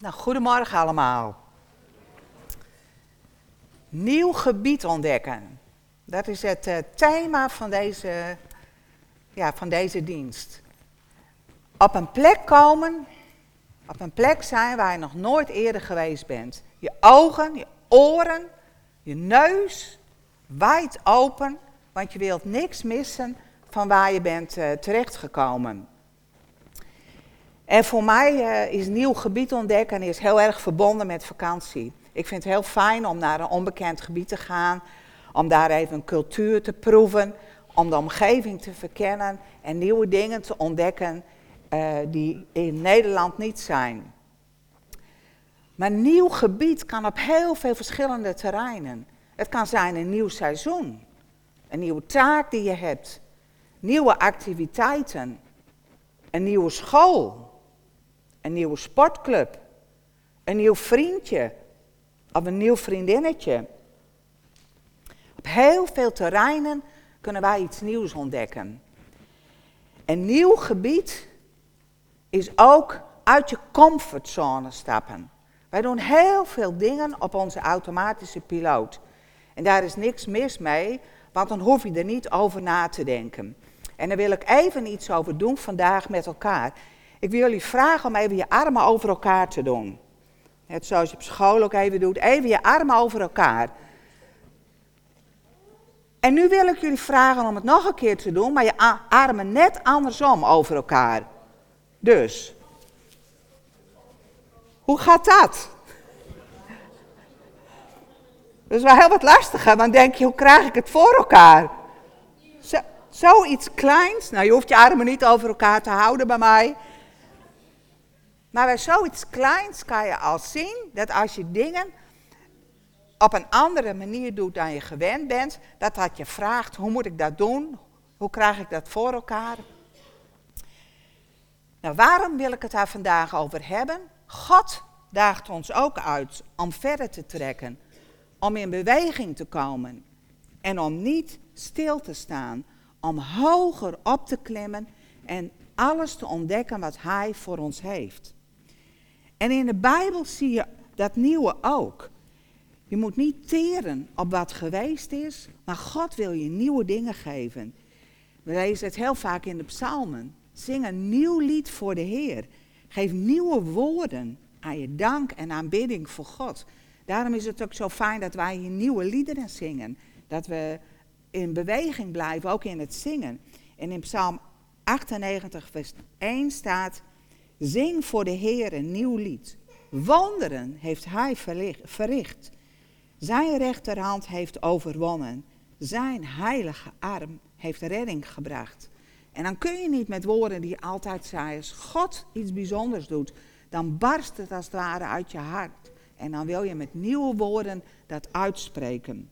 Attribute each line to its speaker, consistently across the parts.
Speaker 1: Nou, goedemorgen allemaal. Nieuw gebied ontdekken. Dat is het uh, thema van deze, ja, van deze dienst. Op een plek komen, op een plek zijn waar je nog nooit eerder geweest bent. Je ogen, je oren, je neus, wijd open, want je wilt niks missen van waar je bent uh, terechtgekomen. En voor mij uh, is nieuw gebied ontdekken is heel erg verbonden met vakantie. Ik vind het heel fijn om naar een onbekend gebied te gaan, om daar even een cultuur te proeven, om de omgeving te verkennen en nieuwe dingen te ontdekken uh, die in Nederland niet zijn. Maar nieuw gebied kan op heel veel verschillende terreinen. Het kan zijn een nieuw seizoen, een nieuwe taak die je hebt, nieuwe activiteiten, een nieuwe school, een nieuwe sportclub, een nieuw vriendje of een nieuw vriendinnetje. Op heel veel terreinen kunnen wij iets nieuws ontdekken. Een nieuw gebied is ook uit je comfortzone stappen. Wij doen heel veel dingen op onze automatische piloot. En daar is niks mis mee, want dan hoef je er niet over na te denken. En daar wil ik even iets over doen vandaag met elkaar. Ik wil jullie vragen om even je armen over elkaar te doen. Net zoals je op school ook even doet. Even je armen over elkaar. En nu wil ik jullie vragen om het nog een keer te doen, maar je armen net andersom over elkaar. Dus. Hoe gaat dat? Dat is wel heel wat lastiger, want denk je, hoe krijg ik het voor elkaar? Zo, zoiets kleins. Nou, je hoeft je armen niet over elkaar te houden bij mij. Maar bij zoiets kleins kan je al zien dat als je dingen op een andere manier doet dan je gewend bent, dat dat je vraagt, hoe moet ik dat doen? Hoe krijg ik dat voor elkaar? Nou, waarom wil ik het daar vandaag over hebben? God daagt ons ook uit om verder te trekken, om in beweging te komen en om niet stil te staan, om hoger op te klimmen en alles te ontdekken wat Hij voor ons heeft. En in de Bijbel zie je dat nieuwe ook. Je moet niet teren op wat geweest is, maar God wil je nieuwe dingen geven. We lezen het heel vaak in de psalmen. Zing een nieuw lied voor de Heer. Geef nieuwe woorden aan je dank en aanbidding voor God. Daarom is het ook zo fijn dat wij hier nieuwe liederen zingen. Dat we in beweging blijven, ook in het zingen. En in Psalm 98, vers 1 staat: Zing voor de Heer een nieuw lied. Wonderen heeft Hij verricht. Zijn rechterhand heeft overwonnen. Zijn heilige arm heeft redding gebracht. En dan kun je niet met woorden die altijd zei, als God iets bijzonders doet, dan barst het als het ware uit je hart. En dan wil je met nieuwe woorden dat uitspreken.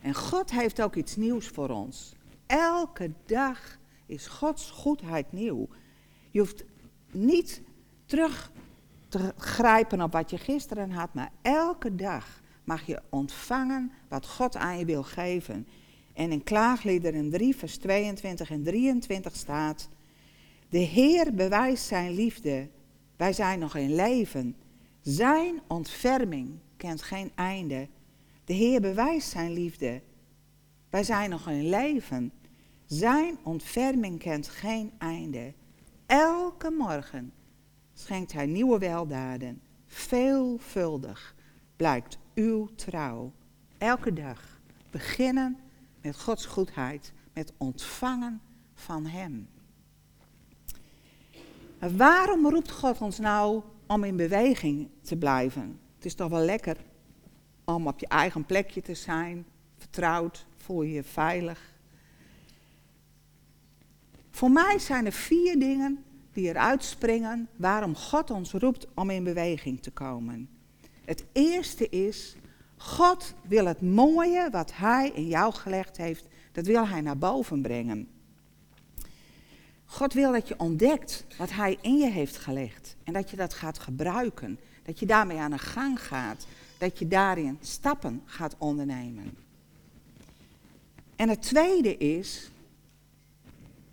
Speaker 1: En God heeft ook iets nieuws voor ons. Elke dag is Gods goedheid nieuw. Je hoeft niet terug te grijpen op wat je gisteren had, maar elke dag mag je ontvangen wat God aan je wil geven. En in Klaagliederen 3, vers 22 en 23 staat: De Heer bewijst zijn liefde, wij zijn nog in leven. Zijn ontferming kent geen einde. De Heer bewijst zijn liefde, wij zijn nog in leven. Zijn ontferming kent geen einde. Elke morgen schenkt hij nieuwe weldaden. Veelvuldig blijkt uw trouw. Elke dag beginnen met Gods goedheid, met ontvangen van Hem. waarom roept God ons nou om in beweging te blijven? Het is toch wel lekker om op je eigen plekje te zijn, vertrouwd, voel je je veilig. Voor mij zijn er vier dingen die eruit springen waarom God ons roept om in beweging te komen. Het eerste is, God wil het mooie wat Hij in jou gelegd heeft, dat wil Hij naar boven brengen. God wil dat je ontdekt wat Hij in je heeft gelegd en dat je dat gaat gebruiken. Dat je daarmee aan de gang gaat, dat je daarin stappen gaat ondernemen. En het tweede is,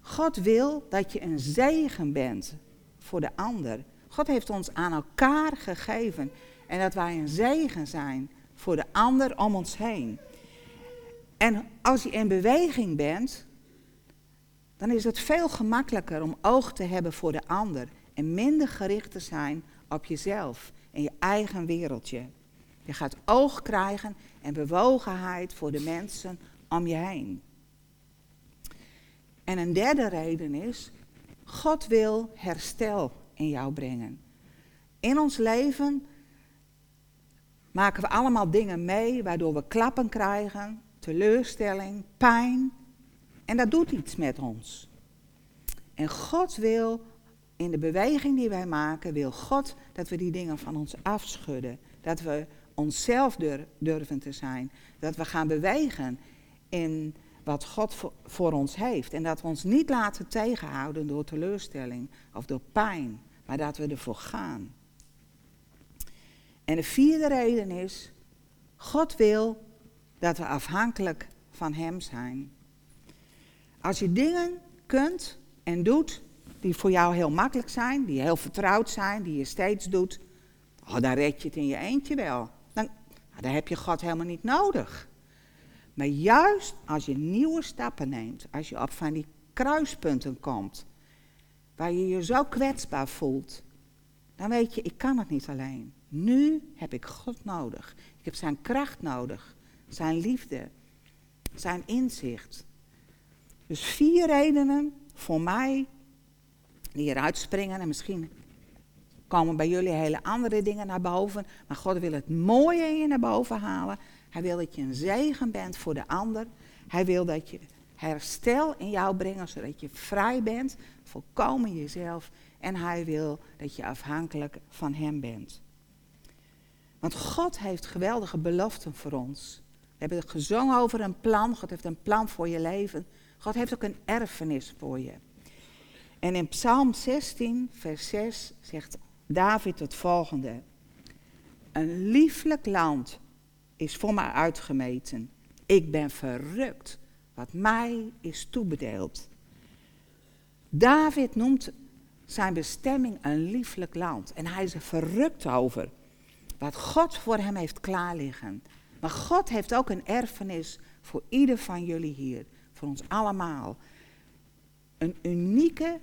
Speaker 1: God wil dat je een zegen bent voor de ander. God heeft ons aan elkaar gegeven. En dat wij een zegen zijn voor de ander om ons heen. En als je in beweging bent, dan is het veel gemakkelijker om oog te hebben voor de ander en minder gericht te zijn op jezelf en je eigen wereldje. Je gaat oog krijgen en bewogenheid voor de mensen om je heen. En een derde reden is, God wil herstel in jou brengen. In ons leven maken we allemaal dingen mee waardoor we klappen krijgen, teleurstelling, pijn. En dat doet iets met ons. En God wil, in de beweging die wij maken, wil God dat we die dingen van ons afschudden. Dat we onszelf durven te zijn. Dat we gaan bewegen in wat God voor ons heeft. En dat we ons niet laten tegenhouden door teleurstelling of door pijn, maar dat we ervoor gaan. En de vierde reden is, God wil dat we afhankelijk van Hem zijn. Als je dingen kunt en doet die voor jou heel makkelijk zijn, die heel vertrouwd zijn, die je steeds doet, oh, dan red je het in je eentje wel. Dan, nou, dan heb je God helemaal niet nodig. Maar juist als je nieuwe stappen neemt, als je op van die kruispunten komt, waar je je zo kwetsbaar voelt, dan weet je, ik kan het niet alleen. Nu heb ik God nodig. Ik heb zijn kracht nodig, zijn liefde, zijn inzicht. Dus vier redenen voor mij die eruit springen en misschien komen bij jullie hele andere dingen naar boven. Maar God wil het mooie in je naar boven halen. Hij wil dat je een zegen bent voor de ander. Hij wil dat je herstel in jou brengt, zodat je vrij bent, volkomen jezelf. En hij wil dat je afhankelijk van hem bent. Want God heeft geweldige beloften voor ons. We hebben gezongen over een plan. God heeft een plan voor je leven. God heeft ook een erfenis voor je. En in Psalm 16, vers 6 zegt David het volgende. Een lieflijk land is voor mij uitgemeten. Ik ben verrukt wat mij is toebedeeld. David noemt zijn bestemming een lieflijk land. En hij is er verrukt over wat God voor hem heeft klaarliggen. Maar God heeft ook een erfenis voor ieder van jullie hier, voor ons allemaal. Een unieke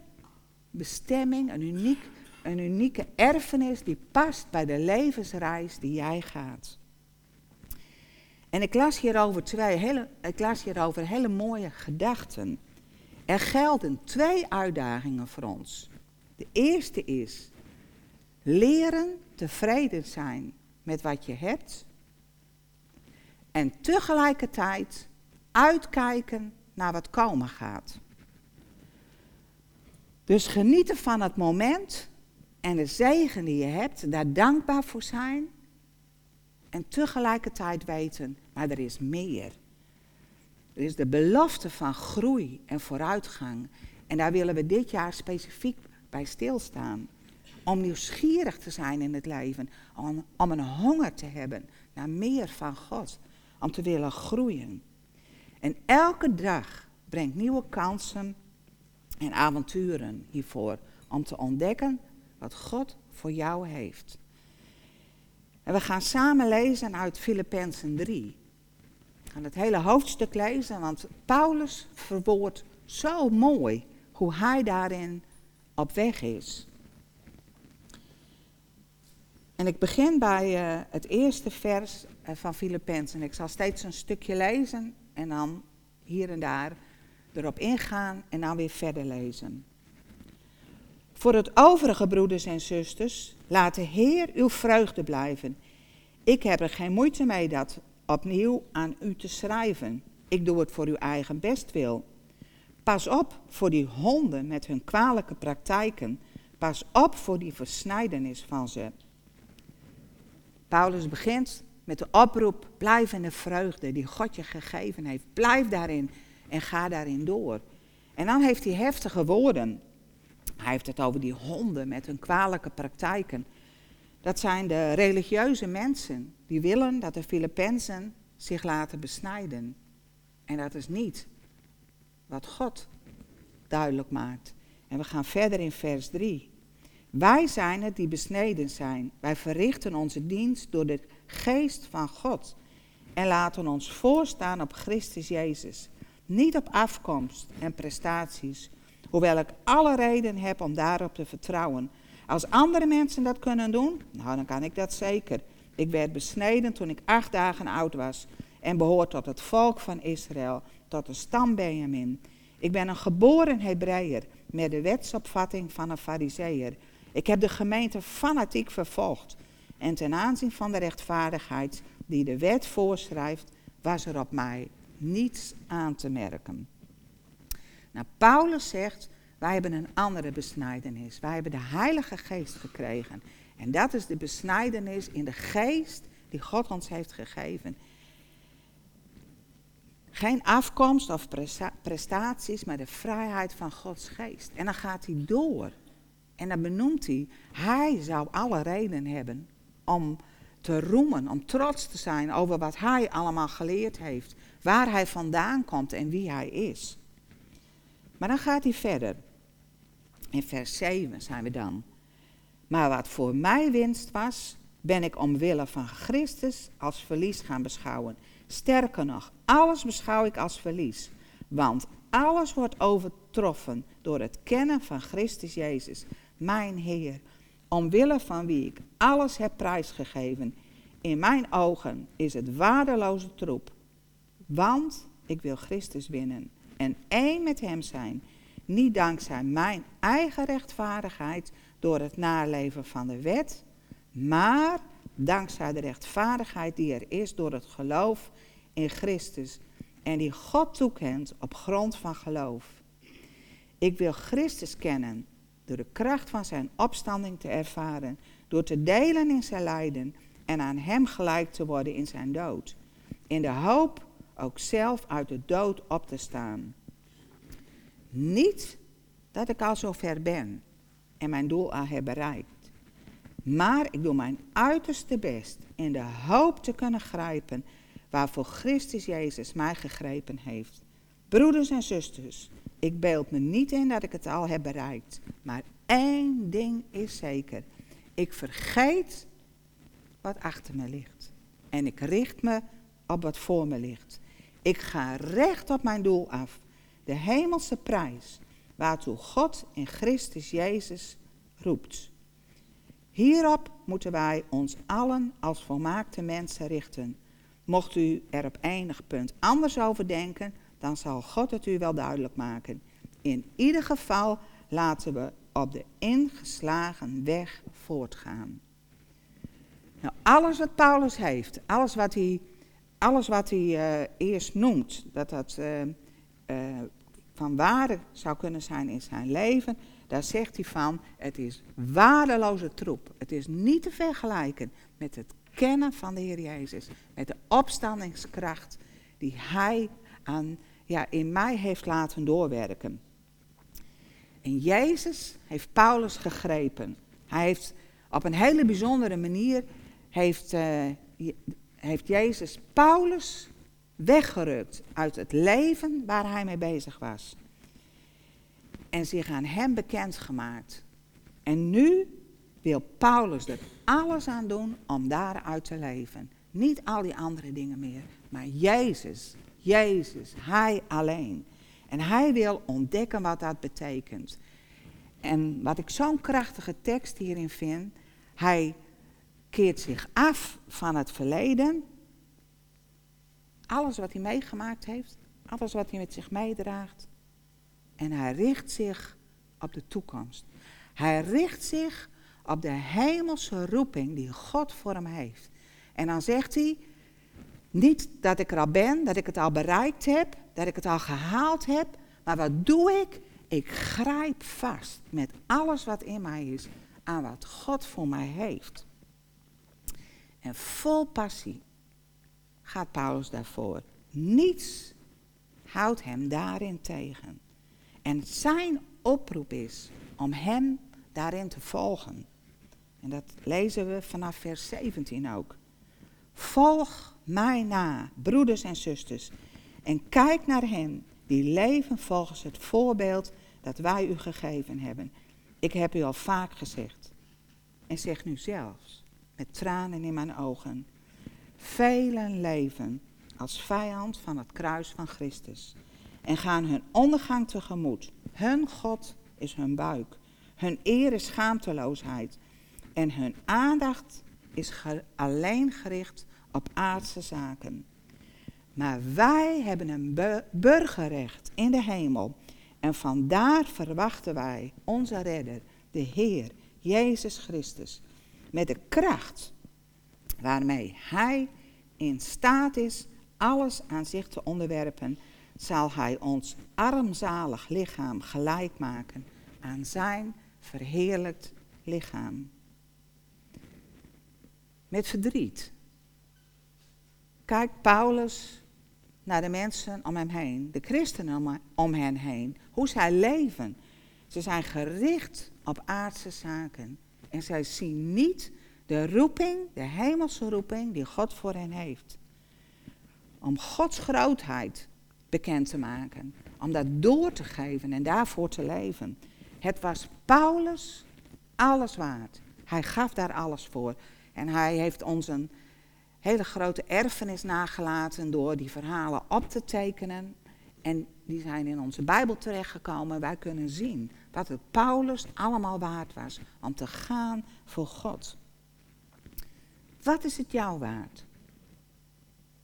Speaker 1: bestemming, een, uniek, een unieke erfenis die past bij de levensreis die jij gaat. En ik las hierover twee hele, ik las hierover hele mooie gedachten. Er gelden twee uitdagingen voor ons. De eerste is leren tevreden zijn met wat je hebt. En tegelijkertijd uitkijken naar wat komen gaat. Dus genieten van het moment en de zegen die je hebt, daar dankbaar voor zijn. En tegelijkertijd weten, maar er is meer. Er is de belofte van groei en vooruitgang. En daar willen we dit jaar specifiek bij stilstaan. Om nieuwsgierig te zijn in het leven. Om, om een honger te hebben naar meer van God. Om te willen groeien. En elke dag brengt nieuwe kansen en avonturen hiervoor. Om te ontdekken wat God voor jou heeft. En we gaan samen lezen uit Filippenzen 3. We gaan het hele hoofdstuk lezen, want Paulus verwoordt zo mooi hoe hij daarin op weg is. En ik begin bij uh, het eerste vers uh, van Filippenzen. Ik zal steeds een stukje lezen en dan hier en daar erop ingaan en dan weer verder lezen. Voor het overige, broeders en zusters, laat de Heer uw vreugde blijven. Ik heb er geen moeite mee dat opnieuw aan u te schrijven. Ik doe het voor uw eigen bestwil. Pas op voor die honden met hun kwalijke praktijken. Pas op voor die versnijdenis van ze. Paulus begint met de oproep: blijf in de vreugde die God je gegeven heeft. Blijf daarin en ga daarin door. En dan heeft hij heftige woorden. Hij heeft het over die honden met hun kwalijke praktijken. Dat zijn de religieuze mensen die willen dat de Filippenzen zich laten besnijden. En dat is niet wat God duidelijk maakt. En we gaan verder in vers 3. Wij zijn het die besneden zijn. Wij verrichten onze dienst door de geest van God en laten ons voorstaan op Christus Jezus. Niet op afkomst en prestaties, hoewel ik alle reden heb om daarop te vertrouwen. Als andere mensen dat kunnen doen, nou dan kan ik dat zeker. Ik werd besneden toen ik acht dagen oud was en behoor tot het volk van Israël, tot de stam Benjamin. Ik ben een geboren Hebreeër met de wetsopvatting van een Fariseer. Ik heb de gemeente fanatiek vervolgd. En ten aanzien van de rechtvaardigheid die de wet voorschrijft, was er op mij niets aan te merken. Nou, Paulus zegt, wij hebben een andere besnijdenis. Wij hebben de Heilige Geest gekregen. En dat is de besnijdenis in de geest die God ons heeft gegeven. Geen afkomst of prestaties, maar de vrijheid van Gods geest. En dan gaat hij door. En dan benoemt hij, hij zou alle reden hebben om te roemen, om trots te zijn over wat hij allemaal geleerd heeft. Waar hij vandaan komt en wie hij is. Maar dan gaat hij verder. In vers 7 zijn we dan. Maar wat voor mij winst was, ben ik omwille van Christus als verlies gaan beschouwen. Sterker nog, alles beschouw ik als verlies. Want alles wordt overtroffen door het kennen van Christus Jezus, mijn Heer. Omwille van wie ik alles heb prijsgegeven. In mijn ogen is het waardeloze troep. Want ik wil Christus winnen en één met Hem zijn. Niet dankzij mijn eigen rechtvaardigheid door het naleven van de wet, maar dankzij de rechtvaardigheid die er is door het geloof in Christus en die God toekent op grond van geloof. Ik wil Christus kennen door de kracht van zijn opstanding te ervaren, door te delen in zijn lijden en aan hem gelijk te worden in zijn dood. In de hoop ook zelf uit de dood op te staan. Niet dat ik al zo ver ben en mijn doel al heb bereikt. Maar ik doe mijn uiterste best in de hoop te kunnen grijpen waarvoor Christus Jezus mij gegrepen heeft. Broeders en zusters, ik beeld me niet in dat ik het al heb bereikt. Maar één ding is zeker. Ik vergeet wat achter me ligt. En ik richt me op wat voor me ligt. Ik ga recht op mijn doel af. De hemelse prijs waartoe God in Christus Jezus roept. Hierop moeten wij ons allen als volmaakte mensen richten. Mocht u er op enig punt anders over denken, dan zal God het u wel duidelijk maken. In ieder geval laten we op de ingeslagen weg voortgaan. Nou, alles wat Paulus heeft, alles wat hij, alles wat hij uh, eerst noemt, dat dat uh, uh, van waarde zou kunnen zijn in zijn leven, daar zegt hij van, het is waardeloze troep. Het is niet te vergelijken met het kennen van de Heer Jezus, met de opstandingskracht die hij aan, ja, in mij heeft laten doorwerken. En Jezus heeft Paulus gegrepen. Hij heeft op een hele bijzondere manier heeft, heeft Jezus Paulus weggerukt uit het leven waar hij mee bezig was. En zich aan hem bekendgemaakt. En nu wil Paulus er alles aan doen om daaruit te leven. Niet al die andere dingen meer, maar Jezus, Jezus, Hij alleen. En Hij wil ontdekken wat dat betekent. En wat ik zo'n krachtige tekst hierin vind, Hij keert zich af van het verleden. Alles wat hij meegemaakt heeft, alles wat hij met zich meedraagt. En hij richt zich op de toekomst. Hij richt zich op de hemelse roeping die God voor hem heeft. En dan zegt hij, niet dat ik er al ben, dat ik het al bereikt heb, dat ik het al gehaald heb, maar wat doe ik? Ik grijp vast met alles wat in mij is aan wat God voor mij heeft. En vol passie gaat Paulus daarvoor. Niets houdt hem daarin tegen. En zijn oproep is om hem daarin te volgen. En dat lezen we vanaf vers 17 ook. Volg mij na, broeders en zusters, en kijk naar hen die leven volgens het voorbeeld dat wij u gegeven hebben. Ik heb u al vaak gezegd en zeg nu zelfs, met tranen in mijn ogen, velen leven als vijand van het kruis van Christus en gaan hun ondergang tegemoet. Hun God is hun buik, hun eer is schaamteloosheid en hun aandacht is alleen gericht op aardse zaken. Maar wij hebben een burgerrecht in de hemel. En vandaar verwachten wij onze redder, de Heer, Jezus Christus, met de kracht waarmee Hij in staat is alles aan zich te onderwerpen, zal Hij ons armzalig lichaam gelijk maken aan Zijn verheerlijkt lichaam. Met verdriet kijkt Paulus naar de mensen om hem heen, de christenen om hen heen, hoe zij leven. Ze zijn gericht op aardse zaken en zij zien niet de roeping, de hemelse roeping die God voor hen heeft. Om Gods grootheid bekend te maken, om dat door te geven en daarvoor te leven. Het was Paulus alles waard. Hij gaf daar alles voor. En hij heeft ons een hele grote erfenis nagelaten door die verhalen op te tekenen. En die zijn in onze Bijbel terechtgekomen. Wij kunnen zien wat het Paulus allemaal waard was om te gaan voor God. Wat is het jou waard?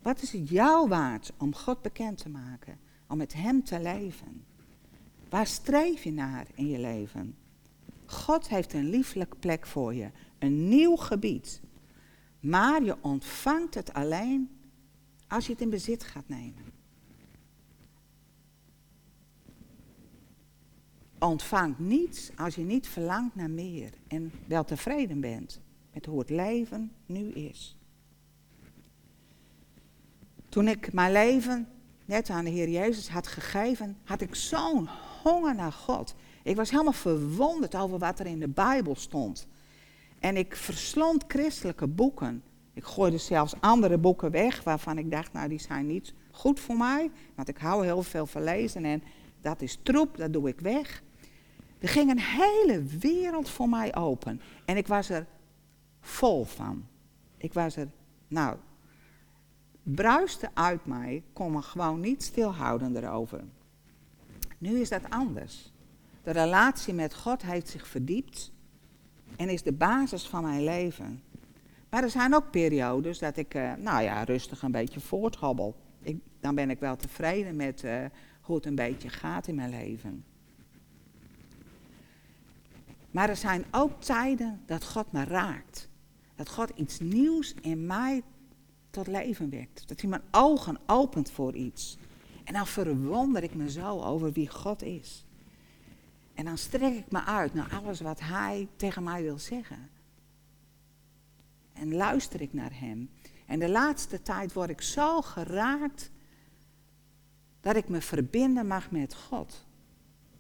Speaker 1: Wat is het jou waard om God bekend te maken? Om met Hem te leven? Waar streef je naar in je leven? God heeft een lieflijke plek voor je. Een nieuw gebied. Maar je ontvangt het alleen als je het in bezit gaat nemen. Ontvangt niets als je niet verlangt naar meer en wel tevreden bent met hoe het leven nu is. Toen ik mijn leven net aan de Heer Jezus had gegeven, had ik zo'n honger naar God. Ik was helemaal verwonderd over wat er in de Bijbel stond. En ik verslond christelijke boeken. Ik gooide zelfs andere boeken weg waarvan ik dacht, nou die zijn niet goed voor mij. Want ik hou heel veel van lezen en dat is troep, dat doe ik weg. Er ging een hele wereld voor mij open. En ik was er vol van. Ik was er, nou, bruiste uit mij, kon me gewoon niet stilhouden erover. Nu is dat anders. De relatie met God heeft zich verdiept en is de basis van mijn leven. Maar er zijn ook periodes dat ik, uh, nou ja, rustig een beetje voorthobbel. Ik, dan ben ik wel tevreden met uh, hoe het een beetje gaat in mijn leven. Maar er zijn ook tijden dat God me raakt. Dat God iets nieuws in mij tot leven wekt. Dat hij mijn ogen opent voor iets. En dan verwonder ik me zo over wie God is. En dan strek ik me uit naar alles wat Hij tegen mij wil zeggen. En luister ik naar Hem. En de laatste tijd word ik zo geraakt dat ik me verbinden mag met God.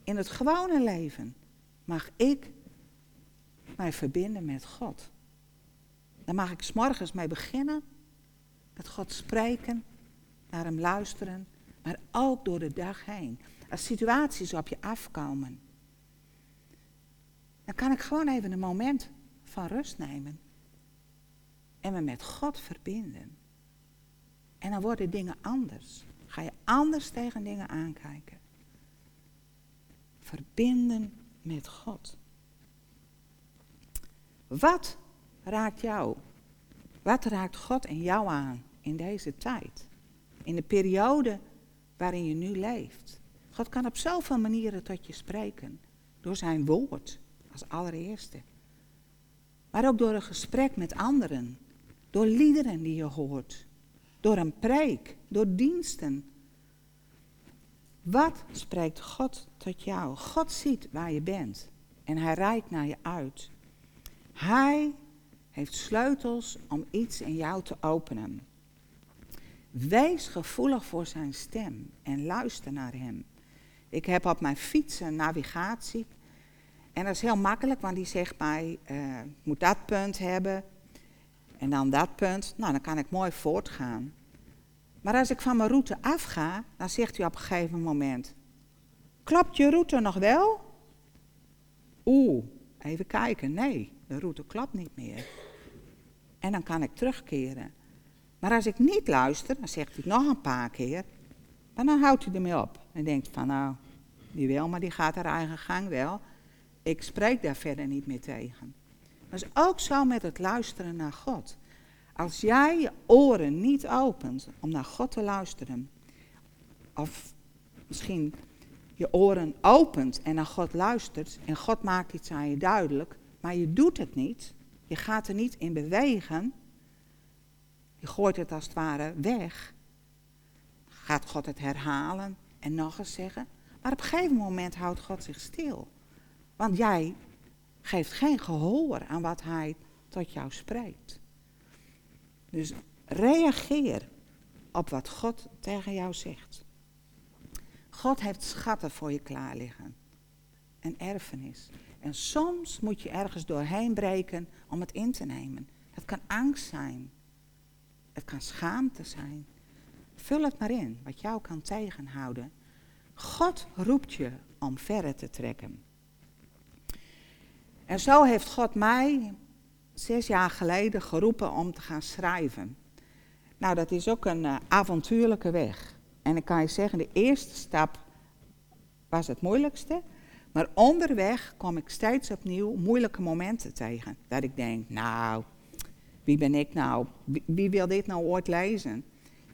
Speaker 1: In het gewone leven mag ik mij verbinden met God. Daar mag ik s morgens mee beginnen, met God spreken, naar Hem luisteren, maar ook door de dag heen. Als situaties op je afkomen, dan kan ik gewoon even een moment van rust nemen en me met God verbinden. En dan worden dingen anders. Ga je anders tegen dingen aankijken. Verbinden met God. Wat raakt jou? Wat raakt God en jou aan in deze tijd? In de periode waarin je nu leeft. God kan op zoveel manieren tot je spreken. Door zijn woord als allereerste. Maar ook door een gesprek met anderen. Door liederen die je hoort. Door een preek. Door diensten. Wat spreekt God tot jou? God ziet waar je bent. En hij reikt naar je uit. Hij heeft sleutels om iets in jou te openen. Wees gevoelig voor zijn stem en luister naar hem. Ik heb op mijn fiets een navigatie. En dat is heel makkelijk, want die zegt mij, uh, moet dat punt hebben. En dan dat punt. Nou, dan kan ik mooi voortgaan. Maar als ik van mijn route afga, dan zegt hij op een gegeven moment: Klopt je route nog wel? Oeh, even kijken. Nee, de route klopt niet meer. En dan kan ik terugkeren. Maar als ik niet luister, dan zegt hij het nog een paar keer. En dan houdt hij ermee op. En denkt van nou, die wil, maar die gaat haar eigen gang wel. Ik spreek daar verder niet meer tegen. Dat is ook zo met het luisteren naar God. Als jij je oren niet opent om naar God te luisteren, of misschien je oren opent en naar God luistert en God maakt iets aan je duidelijk, maar je doet het niet, je gaat er niet in bewegen, je gooit het als het ware weg, gaat God het herhalen en nog eens zeggen, maar op een gegeven moment houdt God zich stil. Want jij geeft geen gehoor aan wat Hij tot jou spreekt. Dus reageer op wat God tegen jou zegt. God heeft schatten voor je klaar liggen. Een erfenis. En soms moet je ergens doorheen breken om het in te nemen. Het kan angst zijn. Het kan schaamte zijn. Vul het maar in, wat jou kan tegenhouden. God roept je om verder te trekken. En zo heeft God mij zes jaar geleden geroepen om te gaan schrijven. Nou, dat is ook een uh, avontuurlijke weg. En ik kan je zeggen, de eerste stap was het moeilijkste. Maar onderweg kom ik steeds opnieuw moeilijke momenten tegen. Dat ik denk, nou, wie ben ik nou? Wie, wil dit nou ooit lezen?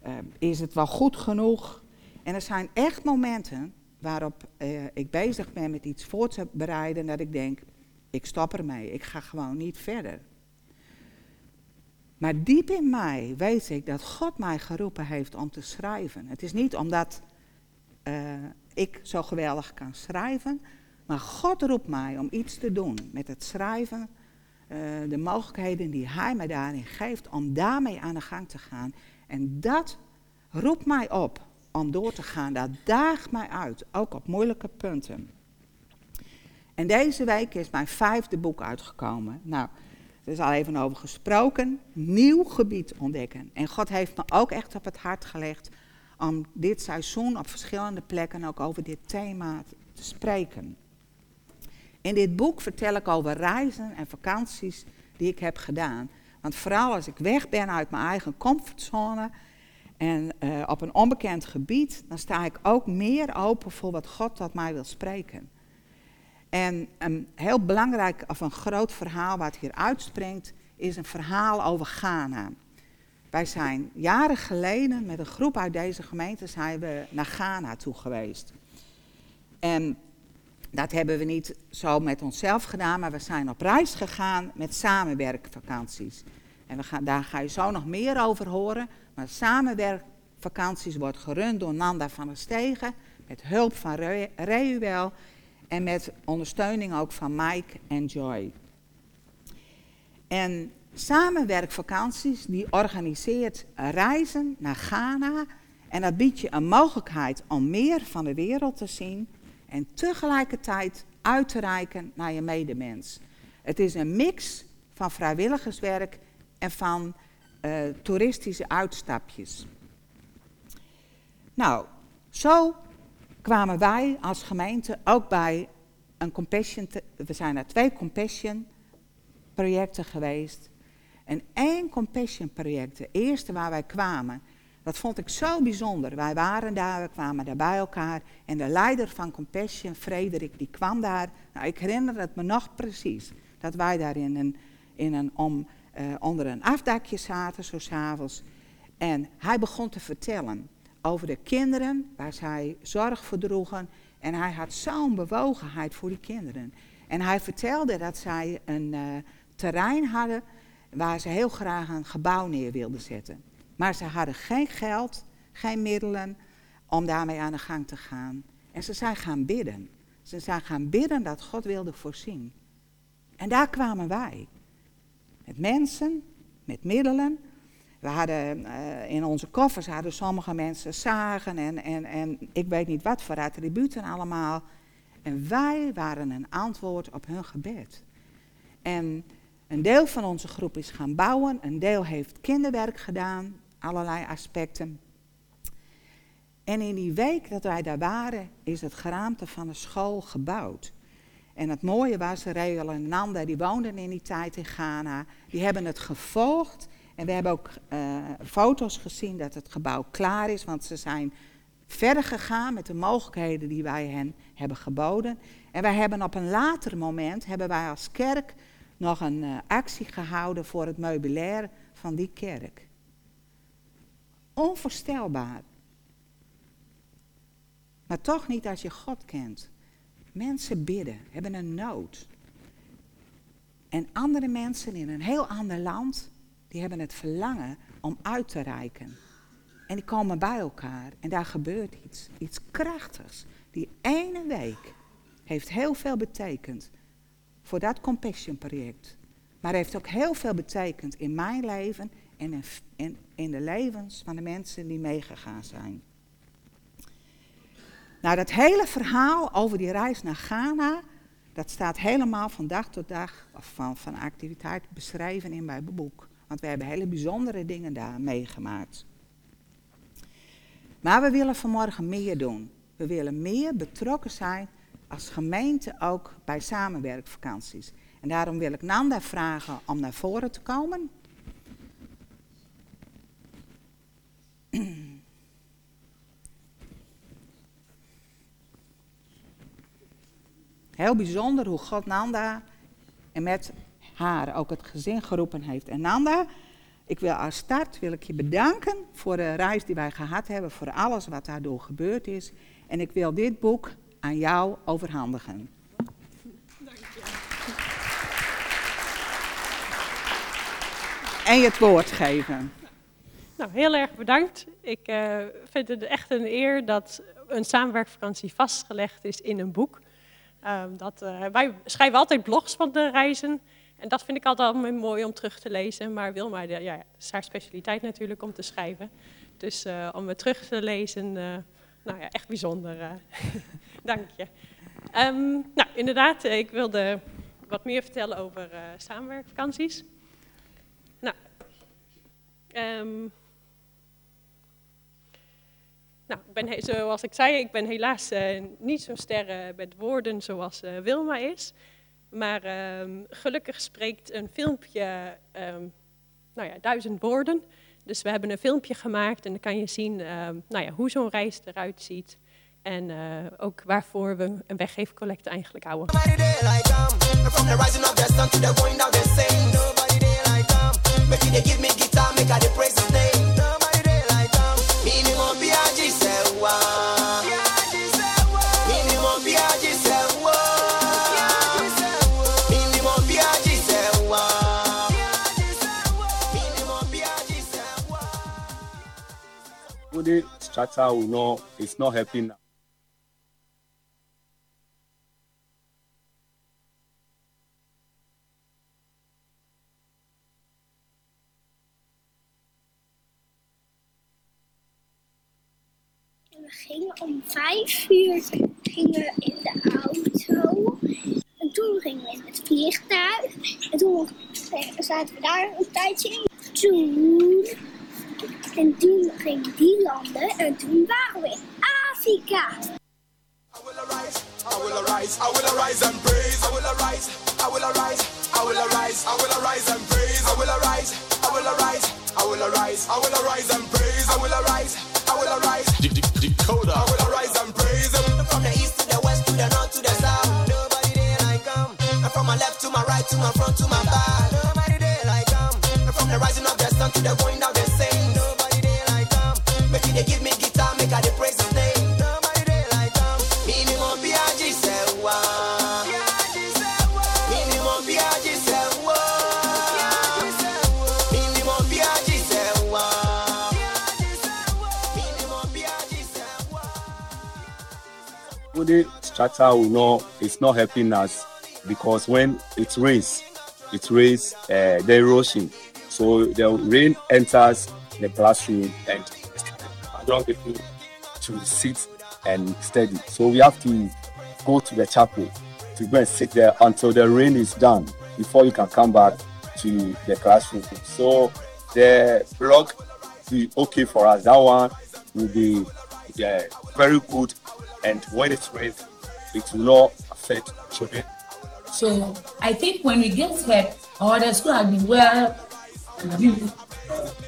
Speaker 1: Uh, is het wel goed genoeg? En er zijn echt momenten waarop uh, ik bezig ben met iets voor te bereiden, dat ik denk, ik stop ermee, ik ga gewoon niet verder. Maar diep in mij weet ik dat God mij geroepen heeft om te schrijven. Het is niet omdat uh, ik zo geweldig kan schrijven, maar God roept mij om iets te doen met het schrijven. Uh, de mogelijkheden die Hij mij daarin geeft om daarmee aan de gang te gaan. En dat roept mij op om door te gaan. Dat daagt mij uit, ook op moeilijke punten. En deze week is mijn vijfde boek uitgekomen. Nou, er is al even over gesproken. Nieuw gebied ontdekken. En God heeft me ook echt op het hart gelegd om dit seizoen op verschillende plekken ook over dit thema te spreken. In dit boek vertel ik over reizen en vakanties die ik heb gedaan. Want vooral als ik weg ben uit mijn eigen comfortzone en uh, op een onbekend gebied, dan sta ik ook meer open voor wat God tot mij wil spreken. En een heel belangrijk, of een groot verhaal wat hier uitspringt, is een verhaal over Ghana. Wij zijn jaren geleden met een groep uit deze gemeente zijn we naar Ghana toe geweest. En dat hebben we niet zo met onszelf gedaan, maar we zijn op reis gegaan met samenwerkvakanties. En we gaan, daar ga je zo nog meer over horen. Maar samenwerkvakanties wordt gerund door Nanda van der Stegen, met hulp van Reuwel en met ondersteuning ook van Mike en Joy. En samenwerkvakanties die organiseert reizen naar Ghana. En dat biedt je een mogelijkheid om meer van de wereld te zien en tegelijkertijd uit te reiken naar je medemens. Het is een mix van vrijwilligerswerk en van uh, toeristische uitstapjes. Nou, zo kwamen wij als gemeente ook bij een compassion. we zijn naar twee compassion projecten geweest. En één compassion project, de eerste waar wij kwamen, dat vond ik zo bijzonder. Wij waren daar, we kwamen daar bij elkaar. En de leider van Compassion, Frederik, die kwam daar. Nou, ik herinner het me nog precies. Dat wij daar in een, in een om, uh, onder een afdakje zaten, zo s'avonds. En hij begon te vertellen over de kinderen waar zij zorg voor droegen. En hij had zo'n bewogenheid voor die kinderen. En hij vertelde dat zij een uh, terrein hadden waar ze heel graag een gebouw neer wilden zetten. Maar ze hadden geen geld, geen middelen om daarmee aan de gang te gaan. En ze zijn gaan bidden. Ze zijn gaan bidden dat God wilde voorzien. En daar kwamen wij. Met mensen, met middelen, we hadden uh, in onze koffers hadden sommige mensen zagen en, en, en ik weet niet wat voor attributen allemaal. En wij waren een antwoord op hun gebed. En een deel van onze groep is gaan bouwen, een deel heeft kinderwerk gedaan, allerlei aspecten. En in die week dat wij daar waren, is het geraamte van de school gebouwd. En het mooie was, Reel en Nanda, die woonden in die tijd in Ghana, die hebben het gevolgd. En we hebben ook uh, foto's gezien dat het gebouw klaar is, want ze zijn verder gegaan met de mogelijkheden die wij hen hebben geboden. En wij hebben op een later moment, hebben wij als kerk nog een uh, actie gehouden voor het meubilair van die kerk. Onvoorstelbaar. Maar toch niet als je God kent. Mensen bidden, hebben een nood. En andere mensen in een heel ander land, die hebben het verlangen om uit te reiken. En die komen bij elkaar en daar gebeurt iets, iets krachtigs. Die ene week heeft heel veel betekend voor dat Compassion project. Maar heeft ook heel veel betekend in mijn leven en in, de levens van de mensen die meegegaan zijn. Nou, dat hele verhaal over die reis naar Ghana, dat staat helemaal van dag tot dag, of van, van activiteit beschreven in mijn boek. Want we hebben hele bijzondere dingen daar meegemaakt. Maar we willen vanmorgen meer doen. We willen meer betrokken zijn als gemeente ook bij samenwerkvakanties. En daarom wil ik Nanda vragen om naar voren te komen. Heel bijzonder hoe God Nanda en met haar ook het gezin geroepen heeft. En Nanda, ik wil als start wil ik je bedanken voor de reis die wij gehad hebben, voor alles wat daardoor gebeurd is. En ik wil dit boek aan jou overhandigen. Dank. En je het woord geven.
Speaker 2: Nou, heel erg bedankt. Ik uh, vind het echt een eer dat een samenwerkvakantie vastgelegd is in een boek. Um, dat, uh, wij schrijven altijd blogs van de reizen. En dat vind ik altijd mooi om terug te lezen. Maar Wilma, ja, ja, is haar specialiteit natuurlijk om te schrijven. Dus uh, om het terug te lezen, nou ja, echt bijzonder. Dank je. Um, nou, inderdaad, ik wilde wat meer vertellen over samenwerkvakanties. Nou, um, nou, ik ben, zoals ik zei, ik ben helaas uh, niet zo sterren met woorden zoals uh, Wilma is. Maar um, gelukkig spreekt een filmpje um, nou ja, duizend woorden. Dus we hebben een filmpje gemaakt en dan kan je zien um, nou ja, hoe zo'n reis eruit ziet. En ook waarvoor we een weggeefcollecte eigenlijk houden.
Speaker 3: Everybody strata will know it's not helping.
Speaker 4: We gingen om vijf uur gingen in de auto. En toen gingen we in het vliegtuig. En toen zaten we daar een tijdje in. Toen En toen ging die landen en toen waren we in Afrika. I will arise, I will arise, I will arise and praise. I will arise, I will arise, I will arise, I will arise and praise. I will arise, I will arise, I will arise, I will arise and praise. I will arise, I will arise. Decoder. I will arise and praise. From the east to the west to the north to the south. Nobody there like come. And from my left to my right to my front to my back.
Speaker 3: Strata will know it's not helping us because when it rains, it rains uh, the erosion. So the rain enters the classroom and allow people to sit and study. So we have to go to the chapel to go and sit there until the rain is done before you can come back to the classroom. So the block be okay for us. That one will be uh, very good. And when it rains, it will not affect children
Speaker 5: So I think when we get help, or the school has been well,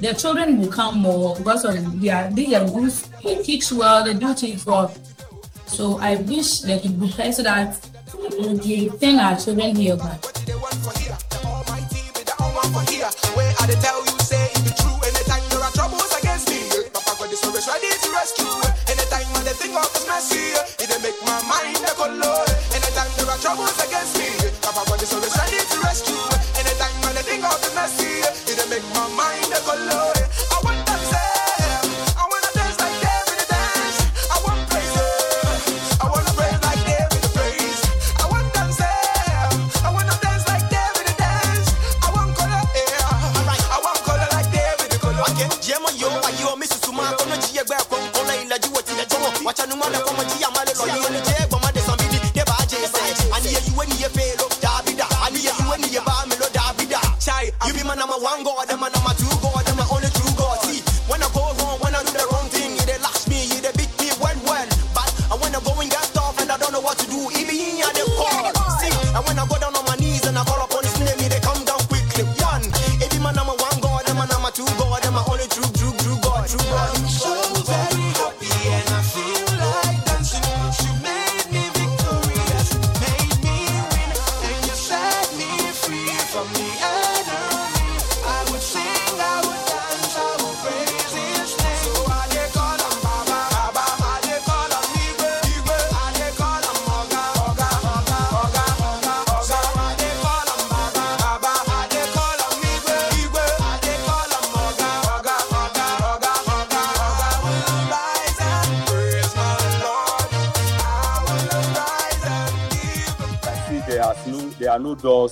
Speaker 5: the children will come more because of they are they are good, they teach well, they do things well. So I wish they could be so that we send our children here back.
Speaker 6: They want for here, the Almighty with the all one for here. Where I dey tell you say it be true. Anytime there are troubles against me, Papa God is always ready to rescue anything off is messy. It they make my mind a color. Anytime there are troubles against me, Papa, when
Speaker 7: the sun is shining to
Speaker 3: rescue.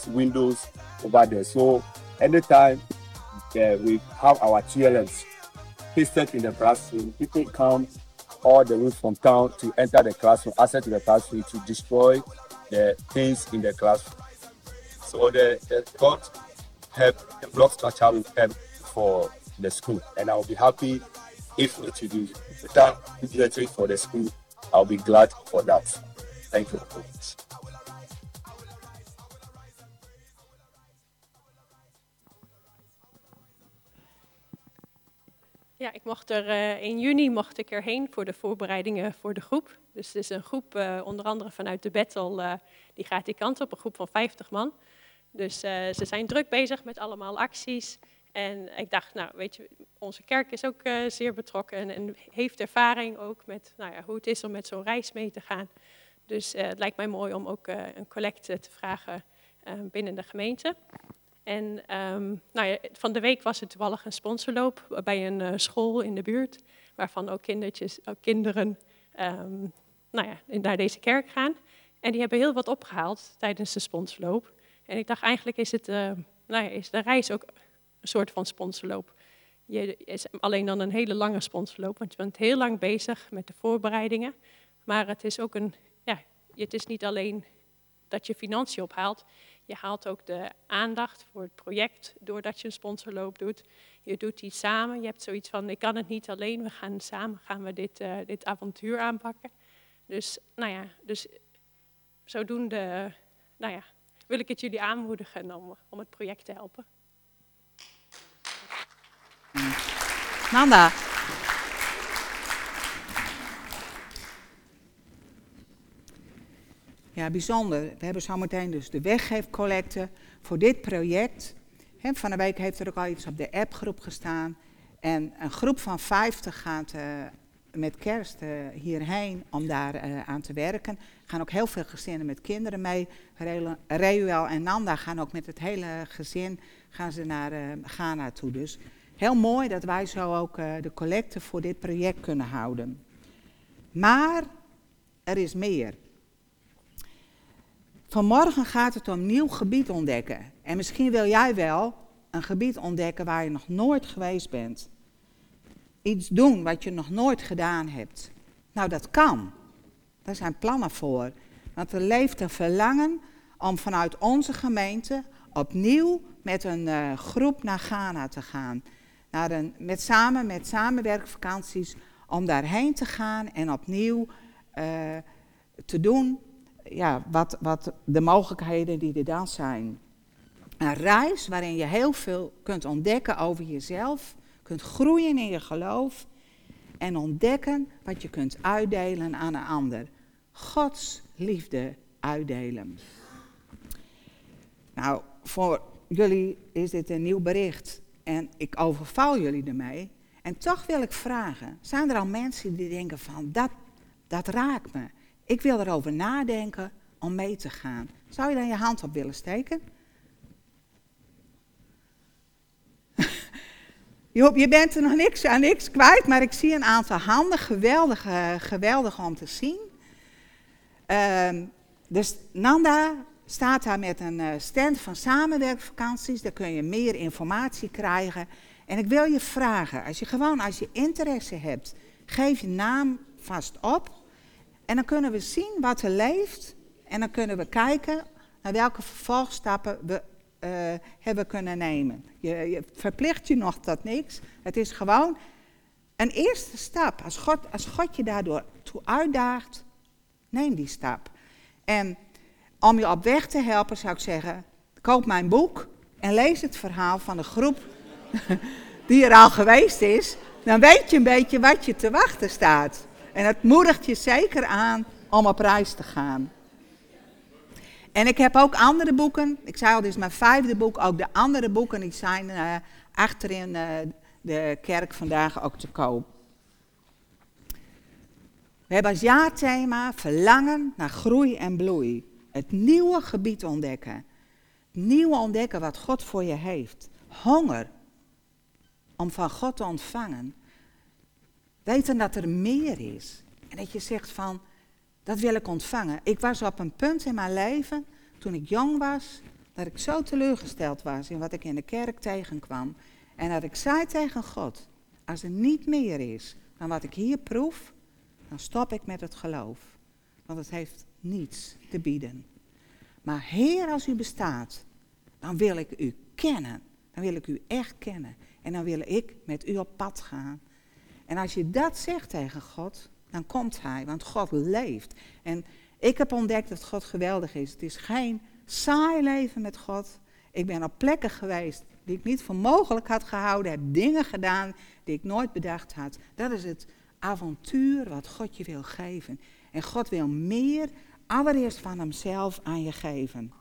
Speaker 3: Doors, windows over there. So anytime uh, we have our TLMs pasted in the classroom, people come all the way from town to enter the classroom, access to the classroom to destroy the things in the classroom. So the, the God help the block structure will help for the school, and I'll be happy if will be without regulatory for the school. I'll be glad for that. Thank you
Speaker 2: Ja, ik mocht er eh, in juni mocht ik erheen voor de voorbereidingen voor de groep. Dus het is een groep, eh, onder andere vanuit de Battle, eh, die gaat die kant op, een groep van 50 man. Dus ze zijn druk bezig met allemaal acties. En ik dacht, nou weet je, onze kerk is ook zeer betrokken en, en heeft ervaring ook met nou ja, hoe het is om met zo'n reis mee te gaan. Dus het lijkt mij mooi om ook een collecte te vragen binnen de gemeente. En ehm, nou ja, van de week was er toevallig een sponsorloop bij een eh, school in de buurt, waarvan ook, kindertjes, ook kinderen ehm, nou ja, naar deze kerk gaan. En die hebben heel wat opgehaald tijdens de sponsorloop. En ik dacht, eigenlijk is, het, eh, nou ja, is de reis ook een soort van sponsorloop. Je is alleen dan een hele lange sponsorloop, want je bent heel lang bezig met de voorbereidingen. Maar het is ook een, ja, het is niet alleen dat je financiën ophaalt. Je haalt ook de aandacht voor het project doordat je een sponsorloop doet. Je doet iets samen. Je hebt zoiets van, ik kan het niet alleen. We gaan samen gaan we dit, eh, dit avontuur aanpakken. Dus, nou ja, dus zodoende, nou ja, wil ik het jullie aanmoedigen om, om het project te helpen.
Speaker 1: Nanda. Ja, bijzonder. We hebben zometeen dus de weggeefcollecte voor dit project. Van de week heeft er ook al iets op de appgroep gestaan. En een groep van 50 gaat eh, met kerst eh, hierheen om daar eh, aan te werken. Er gaan ook heel veel gezinnen met kinderen mee. Reuel en Nanda gaan ook met het hele gezin gaan ze naar Ghana toe. Dus heel mooi dat wij zo ook de collecte voor dit project kunnen houden. Maar er is meer. Vanmorgen gaat het om nieuw gebied ontdekken. En misschien wil jij wel een gebied ontdekken waar je nog nooit geweest bent. Iets doen wat je nog nooit gedaan hebt. Nou, dat kan. Daar zijn plannen voor. Want er leeft een verlangen om vanuit onze gemeente opnieuw met een eh, groep naar Ghana te gaan. Een, met, samen met samenwerkvakanties om daarheen te gaan en opnieuw eh, te doen ja, wat, wat de mogelijkheden die er dan zijn. Een reis waarin je heel veel kunt ontdekken over jezelf, kunt groeien in je geloof en ontdekken wat je kunt uitdelen aan een ander. Gods liefde uitdelen. Nou, voor jullie is dit een nieuw bericht en ik overval jullie ermee. En toch wil ik vragen, zijn er al mensen die denken van, dat, dat raakt me. Ik wil erover nadenken om mee te gaan. Zou je dan je hand op willen steken? Je, bent er nog niks aan niks kwijt, maar ik zie een aantal handen. Geweldig, geweldig om te zien. Ehm, dus Nanda staat daar met een eh, stand van samenwerkvakanties. Daar kun je meer informatie krijgen. En ik wil je vragen, als je gewoon als je interesse hebt, geef je naam vast op. En dan kunnen we zien wat er leeft. En dan kunnen we kijken naar welke vervolgstappen we eh, hebben kunnen nemen. Je, je verplicht je nog tot niks. Het is gewoon een eerste stap. Als God, als God je daardoor toe uitdaagt, neem die stap. En om je op weg te helpen zou ik zeggen, koop mijn boek en lees het verhaal van de groep die er al geweest is. Dan weet je een beetje wat je te wachten staat. En het moedigt je zeker aan om op reis te gaan. En ik heb ook andere boeken. Ik zei al, dit is mijn vijfde boek. Ook de andere boeken die zijn uh, achterin uh, de kerk vandaag ook te koop. We hebben als jaarthema verlangen naar groei en bloei. Het nieuwe gebied ontdekken. Nieuwe ontdekken wat God voor je heeft. Honger om van God te ontvangen. Weten dat er meer is. En dat je zegt van, dat wil ik ontvangen. Ik was op een punt in mijn leven, toen ik jong was, dat ik zo teleurgesteld was in wat ik in de kerk tegenkwam. En dat ik zei tegen God, als er niet meer is dan wat ik hier proef, dan stop ik met het geloof. Want het heeft niets te bieden. Maar Heer, als u bestaat, dan wil ik u kennen. Dan wil ik u echt kennen. En dan wil ik met u op pad gaan. En als je dat zegt tegen God, dan komt Hij, want God leeft. En ik heb ontdekt dat God geweldig is. Het is geen saai leven met God. Ik ben op plekken geweest die ik niet voor mogelijk had gehouden, heb dingen gedaan die ik nooit bedacht had. Dat is het avontuur wat God je wil geven. En God wil meer, allereerst van Hemzelf aan je geven.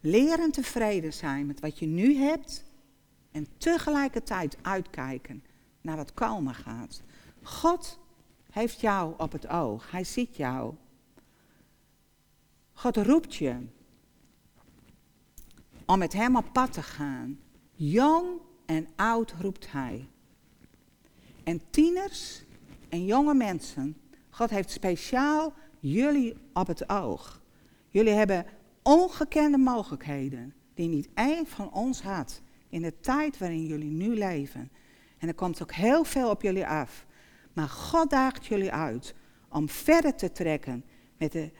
Speaker 1: Leren tevreden zijn met wat je nu hebt en tegelijkertijd uitkijken naar wat komen gaat. God heeft jou op het oog. Hij ziet jou. God roept je om met hem op pad te gaan. Jong en oud roept hij. En tieners en jonge mensen, God heeft speciaal jullie op het oog. Jullie hebben ongekende mogelijkheden die niet één van ons had in de tijd waarin jullie nu leven. En er komt ook heel veel op jullie af. Maar God daagt jullie uit om verder te trekken met de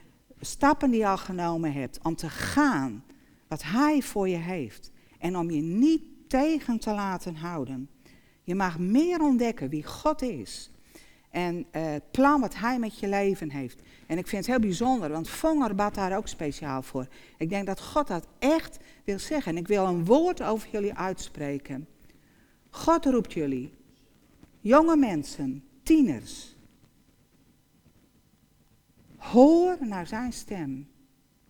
Speaker 1: stappen die je al genomen hebt. Om te gaan wat Hij voor je heeft. En om je niet tegen te laten houden. Je mag meer ontdekken wie God is. En uh, het plan wat Hij met je leven heeft. En ik vind het heel bijzonder, want Vonger bad daar ook speciaal voor. Ik denk dat God dat echt wil zeggen. En ik wil een woord over jullie uitspreken. God roept jullie, jonge mensen, tieners. Hoor naar zijn stem.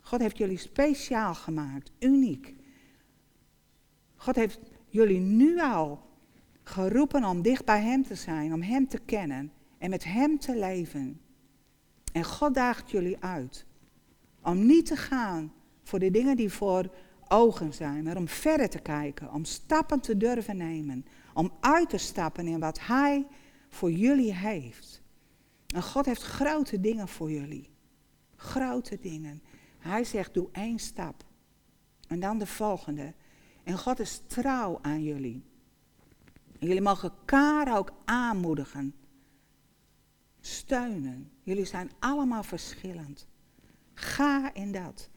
Speaker 1: God heeft jullie speciaal gemaakt, uniek. God heeft jullie nu al geroepen om dicht bij Hem te zijn, om Hem te kennen en met Hem te leven. En God daagt jullie uit om niet te gaan voor de dingen die voor ogen zijn, om verder te kijken, om stappen te durven nemen, om uit te stappen in wat Hij voor jullie heeft. En God heeft grote dingen voor jullie. Grote dingen. Hij zegt, doe één stap. En dan de volgende. En God is trouw aan jullie. Jullie mogen elkaar ook aanmoedigen. Steunen. Jullie zijn allemaal verschillend. Ga in dat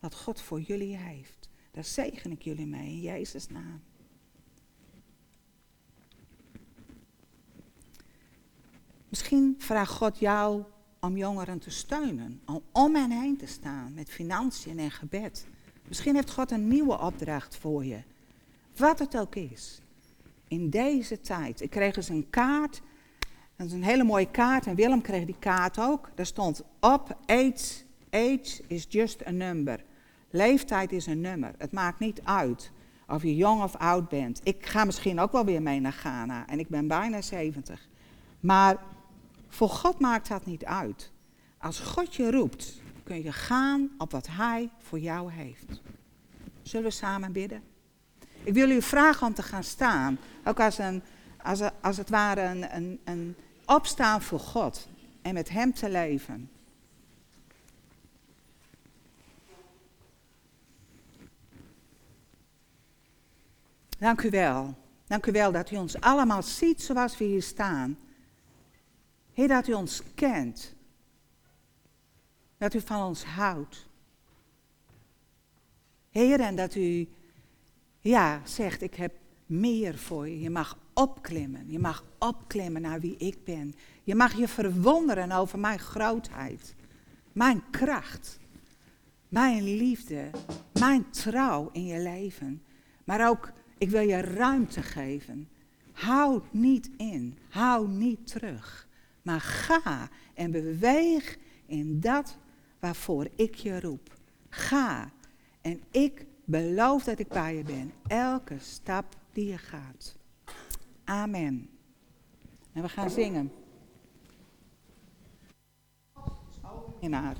Speaker 1: wat God voor jullie heeft. Daar zegen ik jullie mee in Jezus' naam. Misschien vraagt God jou om jongeren te steunen, om om hen heen te staan met financiën en gebed. Misschien heeft God een nieuwe opdracht voor je. Wat het ook is. In deze tijd. Ik kreeg eens een kaart. Dat is een hele mooie kaart. En Willem kreeg die kaart ook. Daar stond op: age, age is just a number. Leeftijd is een nummer. Het maakt niet uit of je jong of oud bent. Ik ga misschien ook wel weer mee naar Ghana. En ik ben bijna 70. Maar voor God maakt dat niet uit. Als God je roept, kun je gaan op wat Hij voor jou heeft. Zullen we samen bidden? Ik wil u vragen om te gaan staan. Ook als, een, als, een- als het ware een, een, een opstaan voor God. En met Hem te leven. Dank u wel. Dank u wel dat u ons allemaal ziet zoals we hier staan. Heer, dat u ons kent. Dat u van ons houdt. Heer, en dat u, ja, zegt, ik heb meer voor je. Je mag opklimmen. Je mag opklimmen naar wie ik ben. Je mag je verwonderen over mijn grootheid. Mijn kracht. Mijn liefde. Mijn trouw in je leven. Maar ook, ik wil je ruimte geven. Houd niet in. Hou niet terug. Maar ga en beweeg in dat waarvoor ik je roep. Ga. En ik beloof dat ik bij je ben. Elke stap die je gaat. Amen. En we gaan zingen. In haar.